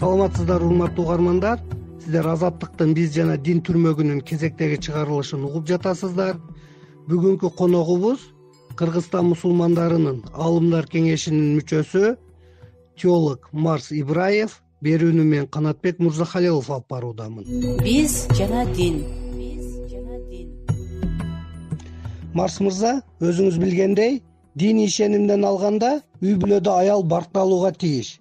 саламатсыздарбы урматтуу угармандар. Сиздер азаттыктын биз жана дин түрмөгүнүн кезектеги чыгарылышын угуп жатасыздар. Бүгүнкү коногубуз кыргызстан мусулмандарынын аалымдар кеңешинин мүчөсү теолог марс ибраев берүүнү мен канатбек мырзахалилов алып баруудамын. Биз жана дин. Биз жана дин марс мырза өзүңүз билгендей диний ишенимден алганда үй бүлөдө аял баркталууга тийиш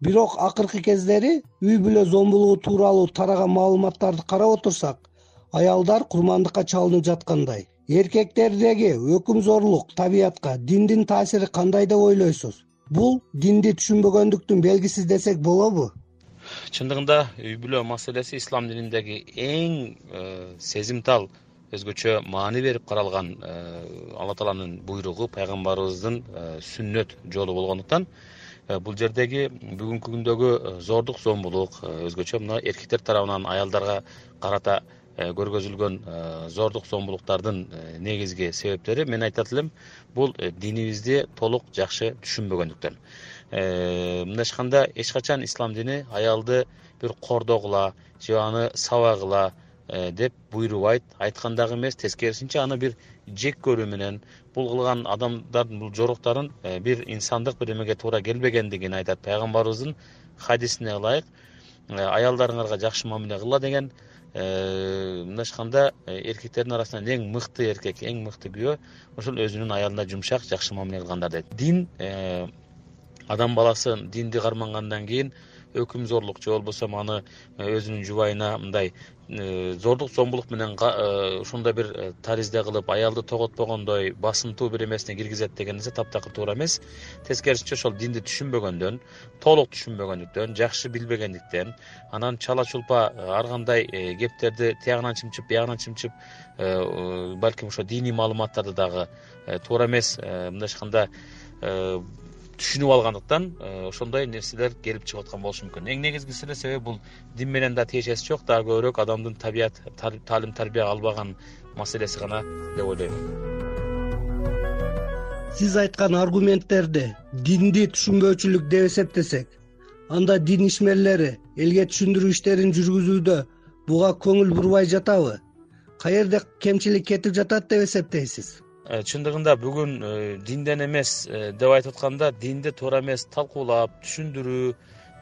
бирок акыркы кездери үй бүлө зомбулугу тууралуу тараган маалыматтарды карап отурсак аялдар курмандыкка чалынып жаткандай. Эркектердеги өкүмзорлук табиятка диндин таасири кандай деп ойлойсуз? Бул динди түшүнбөгөндүктүн белгиси десек болобу? Чындыгында үй бүлө маселеси ислам дининдеги эң э, сезимтал өзгөчө маани берип каралган э, алла тааланын буйругу пайгамбарыбыздын э, сүннөт жолу болгондуктан бул жердеги бүгүнкү күндөгү э, зордук зомбулук э, өзгөчө мына эркектер тарабынан аялдарга карата көргөзүлгөн зордук зомбулуктардын негизги себептери мен айтат элем бул динибизди толук жакшы түшүнбөгөндүктөн. Мындайча айтканда эч качан ислам дини аялды бир кордогула же аны сабагыла деп буйрубайт. Айткан дагы эмес тескерисинче аны бир жек көрүү менен бул кылган адамдардын бул жоруктарын э, бир инсандык бир эмеге туура келбегендигин айтат. Пайгамбарыбыздын хадисине ылайык э, аялдарыңарга жакшы мамиле кылгыла деген э, мындайча айтканда эркектердин арасынан эң мыкты эркек эң мыкты күйөө ошол өзүнүн аялына жумшак жакшы мамиле кылгандар дейт. Дин адам баласы динди кармангандан кийин өкүмзорлук же болбосо аны өзүнүн жубайына мындай Э, зордук зомбулук менен э, ушундай бир э, таризде кылып аялды тоготпогондой басымтуу бир эмесине киргизет деген нерсе таптакыр туура эмес. Тескерисинче ошол динди түшүнбөгөндөн толук түшүнбөгөндүктөн жакшы билбегендиктен анан чала чулпа ар кандай кептерди тиягынан чымчып биягынан чымчып балким ошо диний маалыматтарды дагы туура эмес. Мындайча айтканда түшүнүп алгандыктан э, ошондой нерселер келип чыгып аткан болушу мүмкүн. Эң негизгиси эле себеби бул дин менен да тиешеси жок дагы көбүрөөк адамдын табият таалим тарбия албаган маселеси гана деп ойлойм. Сиз айткан аргументтерди динди түшүнбөөчүлүк деп эсептесек анда дин ишмерлери элге түшүндүрүү иштерин жүргүзүүдө буга көңүл бурбай жатабы? Каерде кемчилик кетип жатат деп эсептейсиз чындыгында бүгүн э, динден эмес э, деп айтып атканда динди туура эмес талкуулап түшүндүрүү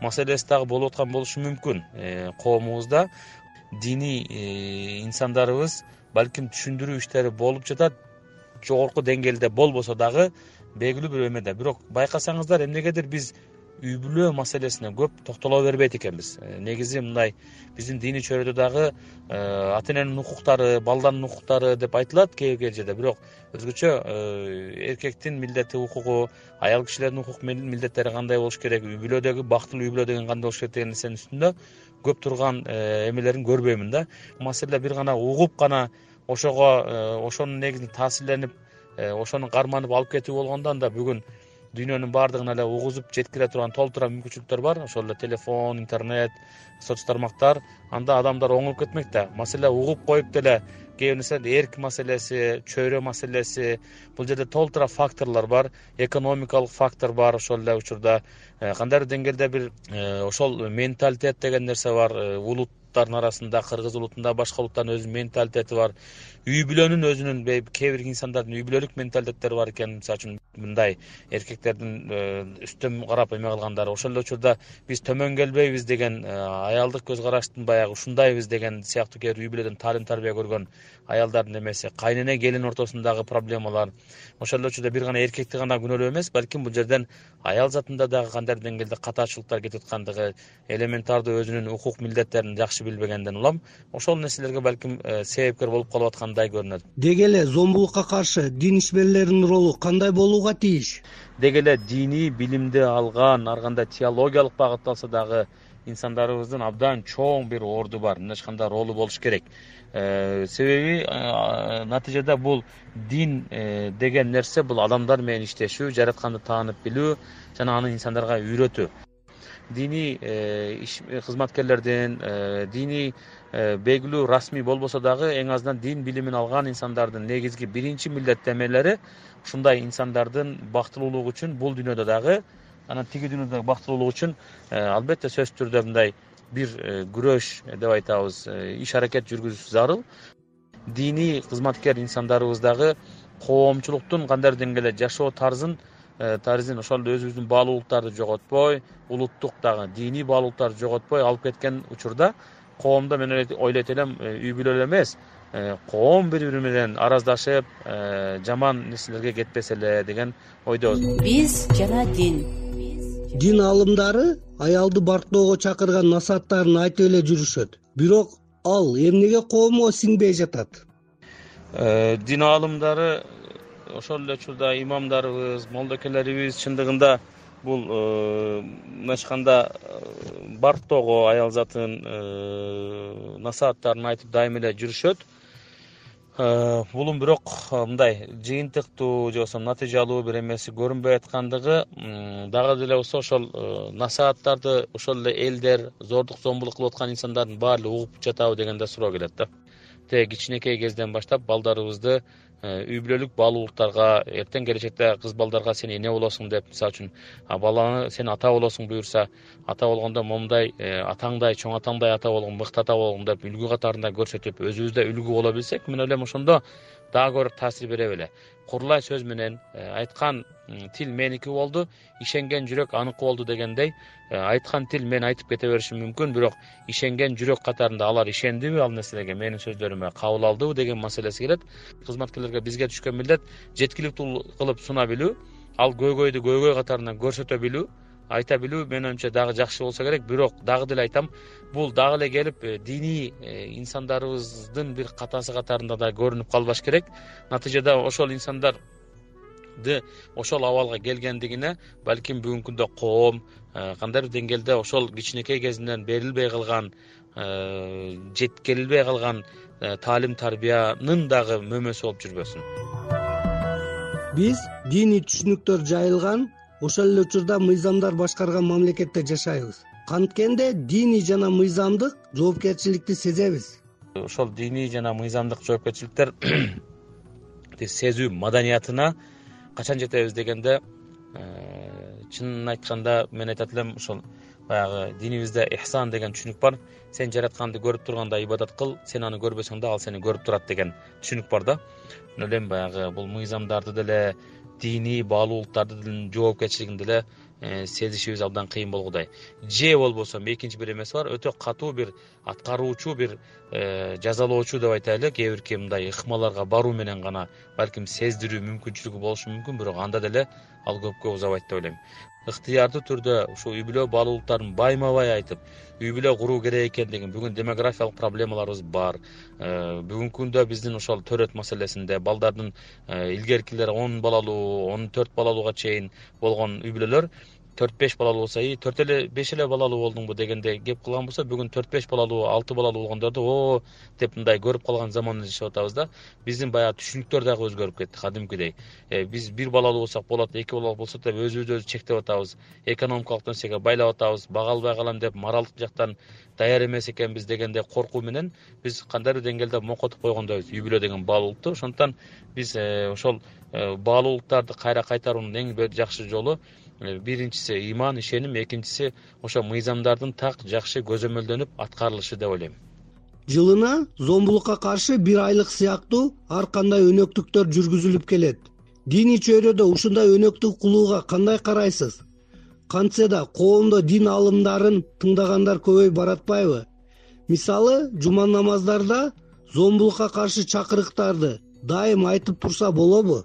маселеси дагы болуп аткан болушу мүмкүн коомубузда. Диний инсандарыбыз балким түшүндүрүү иштери болуп жатат жогорку деңгээлде болбосо дагы белгилүү бир эмеде бирок байкасаңыздар эмнегедир биз үй бүлө маселесине көп токтоло бербейт экенбиз. Э, негизи мындай биздин диний чөйрөдө дагы э, ата эненин укуктары балдардын укуктары деп айтылат кээ бир жерде. Бирок өзгөчө э, эркектин милдети укугу аял кишилердин укук милдеттери кандай болуш керек үй бүлөдөгү бактылуу үй бүлө деген кандай болуш керек деген нерсенин үстүндө көп турган эмелерин көрбөймүн да. Маселе бир гана угуп гана ошого ошонун негизинде таасирленип ошону карманып алып кетүү болгондо анда бүгүн дүйнөнүн баардыгын эле угузуп жеткире турган толтура мүмкүнчүлүктөр бар. Ошол эле телефон интернет соц тармактар анда адамдар оңолуп кетмек да. Маселе угуп коюп деле кээ бир нерсе эрк маселеси чөйрө маселеси бул жерде толтура факторлор бар экономикалык фактор бар ошол эле учурда. Э, кандайдыр деңгээлде бир э, ошол менталитет деген нерсе бар э, улут арасында кыргыз улутунда башка улуттардын өзүнүн менталитети бар. Үй бүлөнүн өзүнүн кээ бир инсандардын үй бүлөлүк менталитеттери бар экен. Мисалы үчүн мындай эркектердин э, үстөм карап эме кылгандары ошол эле учурда биз төмөн келбейбиз деген э, аялдык көз караштын баягы ушундайбыз деген сыяктуу кээ бир үй бүлөдөн таалим тарбия көргөн аялдардын эмеси. Кайнене келин ортосундагы проблемалар. Ошол эле учурда бир гана эркекти гана күнөөлөө эмес балким бул жерден аял затында дагы кандайдыр деңгээлде катачылыктар кетип аткандыгы элементардуу өзүнүн укук милдеттерин жакшы билбегенден улам ошол нерселерге балким э, себепкер болуп калып аткандай көрүнөт. Деги эле зомбулукка каршы дин ишмерлеринин ролу кандай болууга тийиш деги эле диний билимди алган ар кандай теологиялык багытталса дагы инсандарыбыздын абдан чоң бир орду бар. Мындайча айтканда ролу болуш керек? Э, себеби э, натыйжада бул дин деген нерсе бул адамдар менен иштешүү жаратканды таанып билүү жана аны инсандарга үйрөтүү диний кызматкерлердин диний Э, белгилүү расмий болбосо дагы эң азынан дин билимин алган инсандардын негизги биринчи милдеттенмелери ушундай инсандардын бактылуулугу үчүн бул дүйнөдө дагы анан тиги дүйнөдөгү бактылуулук үчүн албетте сөзсүз түрдө мындай бир күрөш деп айтабыз иш аракет жүргүзүш зарыл. Диний кызматкер инсандарыбыз дагы коомчулуктун кандайдыр деңгээлде жашоо тарзын тарзин ошол эле өзүбүздүн баалуулуктарды жоготпой улуттук дагы диний баалуулуктарды жоготпой алып кеткен учурда коомдо мен ойлойт элем үй бүлө эле эмес. Коом бири бири менен араздашып жаман нерселерге кетпесе эле деген ойдобуз. Биз жана дин. Дин аалымдары аялды барктоого чакырган насааттарын айтып эле жүрүшөт. Бирок ал эмнеге коомго сиңбей жатат? Э, дин аалымдары ошол эле учурда имамдарыбыз молдокелерибиз чындыгында бул э, мындайча айтканда э, барктоого аял затын насааттарын айтып дайыма эле жүрүшөт. Бул бирок мындай жыйынтыктуу же болбосо натыйжалуу бир эмеси көрүнбөй аткандыгы дагы деле болсо ошол насааттарды ошол эле элдер зордук зомбулук кылып аткан инсандардын баары эле угуп жатабы деген да суроо келет да. Тээ кичинекей кезден баштап балдарыбызды Э, үй бүлөлүк баалуулуктарга эртең келечекте кыз балдарга сен эне болосуң деп мисалы үчүн баланы сен ата болосуң буюрса ата болгондо момундай э, атаңдай чоң атаңдай ата болгуң мыкты ата болгуң деп үлгү катарында көрсөтүп өзүбүз да үлгү боло билсек мен ойлойм ошондо дагы көбүрөөк таасир бере беле курулай сөз менен э, айткан тил меники болду ишенген жүрөк аныкы болду дегендей э, айткан тил мен айтып кете беришим мүмкүн бирок ишенген жүрөк катарында алар ишендиби ал нерселерге менин сөздөрүмө кабыл алдыбы деген маселеси келет бизге түшкөн милдет жеткиликтүү кылып суна билүү ал көйгөйдү көйгөй катарында көрсөтө билүү айта билүү. Менин оюмча дагы жакшы болсо керек бирок дагы деле айтам бул дагы эле келип э, диний э, инсандарыбыздын бир катасы катарында да көрүнүп калбаш керек. Натыйжада ошол инсандарды ошол абалга келгендигине балким бүгүнкү күндө коом э, кандайдыр деңгээлде ошол кичинекей кезинен берилбей калган жеткирилбей калган таалим тарбиянын дагы мөмөсү болуп жүрбөсүн. Биз диний түшүнүктөр жайылган ошол эле учурда мыйзамдар башкарган мамлекетте жашайбыз. Канткенде диний жана мыйзамдык жоопкерчиликти сезебиз. Ошол диний жана мыйзамдык жоопкерчиликтер сезүү маданиятына качан жетебиз дегенде э, чынын айтканда мен айтат элем ошол баягы динибизде ихсан деген түшүнүк бар. Сен жаратканды көрүп турганда ибадат кыл сен аны көрбөсөң да ал сени көрүп турат деген түшүнүк бар да. Мен ойлойм баягы бул мыйзамдарды деле диний баалуулуктардын жоопкерчилигин деле э, сезишибиз абдан кыйын болгудай. Же болбосо экинчи бир эмеси бар. Өтө катуу бир аткаруучу бир э, жазалоочу деп айтайлы кээ бирки мындай ыкмаларга баруу менен гана балким сездирүү мүмкүнчүлүгү болушу мүмкүн. Бирок анда деле ал көпкө узабайт деп ойлойм ыктыярдуу түрдө ушул үй бүлө баалуулуктарын байма бай айтып үй бүлө куруу керек экендигин бүгүн демографиялык проблемаларыбыз бар. Э, бүгүнкү күндө биздин ошол төрөт маселесинде балдардын э, илгеркилер он балалуу он төрт балалууга чейин болгон үй бүлөлөр төрт беш балалуу болсо ии төрт эле беш эле балалуу болдуңбу дегендей кеп кылган болсо бүгүн төрт беш балалуу алты балалуу болгондорду о деп мындай көрүп калган заманда жашап атабыз да биздин баягы түшүнүктөр дагы өзгөрүп кетти кадимкидей. Э, биз бир балалуу болсок болот эки балалуу болсок деп өзүбүздү өзүбүз чектеп атабыз экономикалык нерсеге байлап атабыз бага албай калам деп моралдык жактан даяр эмес экенбиз дегендей коркуу менен биз кандайдыр деңгээлде мокотуп койгондойбуз үй бүлө деген баалуулукту ошондуктан биз э, ошол баалуулуктарды кайра кайтаруунун эң жакшы жолу Э, биринчиси ыйман ишеним экинчиси ошо мыйзамдардын так жакшы көзөмөлдөнүп аткарылышы деп ойлойм. Жылына зомбулукка каршы бир айлык сыяктуу ар кандай өнөктүктөр жүргүзүлүп келет? Диний чөйрөдө ушундай өнөктүк кылууга кандай карайсыз? Кантсе да коомдо дин аалымдарын тыңдагандар көбөйүп баратпайбы? Мисалы жума намаздарда зомбулукка каршы чакырыктарды дайым айтып турса болобу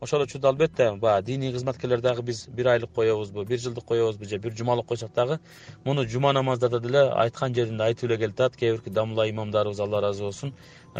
ошол учурда албетте баягы диний кызматкерлер дагы биз бир айлык коебузбу бир жылдык коебузбу же бир жумалык койсок дагы муну жума намаздарда деле айткан жеринде айтып эле келатат кээ бирки дамла имамдарыбыз алла ыраазы болсун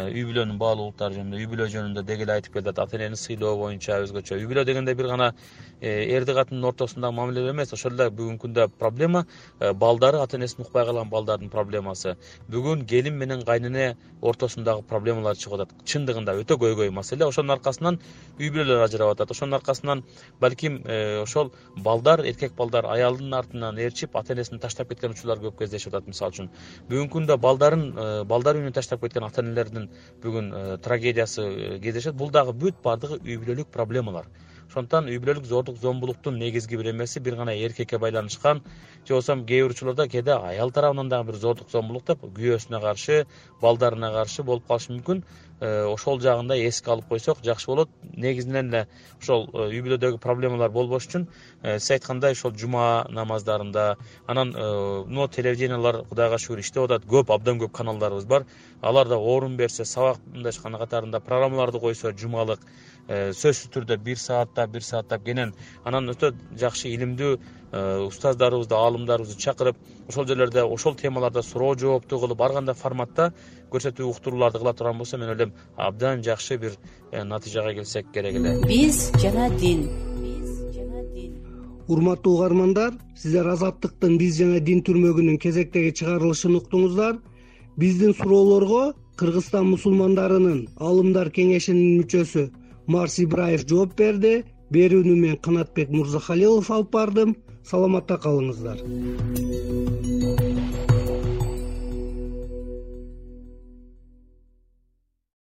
үй бүлөнүн баалуулуктары жөнүндө үй бүлө жөнүндө деги эле айтып келатат. Ата энени сыйлоо боюнча өзгөчө. Үй бүлө дегенде бир гана э, эрди катындын ортосундагы мамиле эмес. Ошол эле бүгүнкү күндө проблема. Э, балдары ата энесин укпай калган балдардын проблемасы. Бүгүн келин менен кайнене ортосундагы проблемалар чыгып атат. Чындыгында өтө көйгөй маселе. Ошонун аркасынан үй бүлөлөр ажырап атат. Ошонун аркасынан балким ошол балдар эркек балдар аялдын артынан ээрчип ата энесин таштап кеткен учурлар көп кездешип атат мисалы үчүн. Бүгүнкү күндө балдарын балдар үйүнөн таштап кеткен ата энелердин бүгүн э, трагедиясы э, кездешет. Бул дагы бүт баардыгы үй бүлөлүк проблемалар ошондуктан үй бүлөлүк зордук зомбулуктун негизги бир эмеси бир гана эркекке байланышкан же болбосо кээ бир учурларда кээде аял тарабынан дагы бир зордук зомбулук деп күйөөсүнө каршы балдарына каршы болуп калышы мүмкүн. Э, ошол жагын да эске алып койсок жакшы болот. Негизинен эле ошол э, үй бүлөдөгү проблемалар болбош үчүн э, сиз айткандай ошол жума намаздарында анан мына телевидениялар кудайга шүгүр иштеп атат көп абдан көп каналдарыбыз бар. Аларда орун берсе сабак мындайча катарында программаларды койсо жумалык сөзсүз түрдө бир сааттап бир сааттап кенен анан өтө жакшы илимдүү устаздарыбызды аалымдарыбызды чакырып ошол жерлерде ошол темаларда суроо жоопту кылып ар кандай форматта көрсөтүү уктурууларды кыла турган болсо мен ойлойм абдан жакшы бир э, натыйжага келсек керек эле. Биз жана дин. Биз жана дин урматтуу угармандар сиздер азаттыктын биз жана дин түрмөгүнүн кезектеги чыгарылышын уктуңуздар. Биздин суроолорго кыргызстан мусулмандарынын аалымдар кеңешинин мүчөсү марс ибраев жооп берди. Берүүнү мен канатбек мырзахалилов алып бардым. Саламатта калыңыздар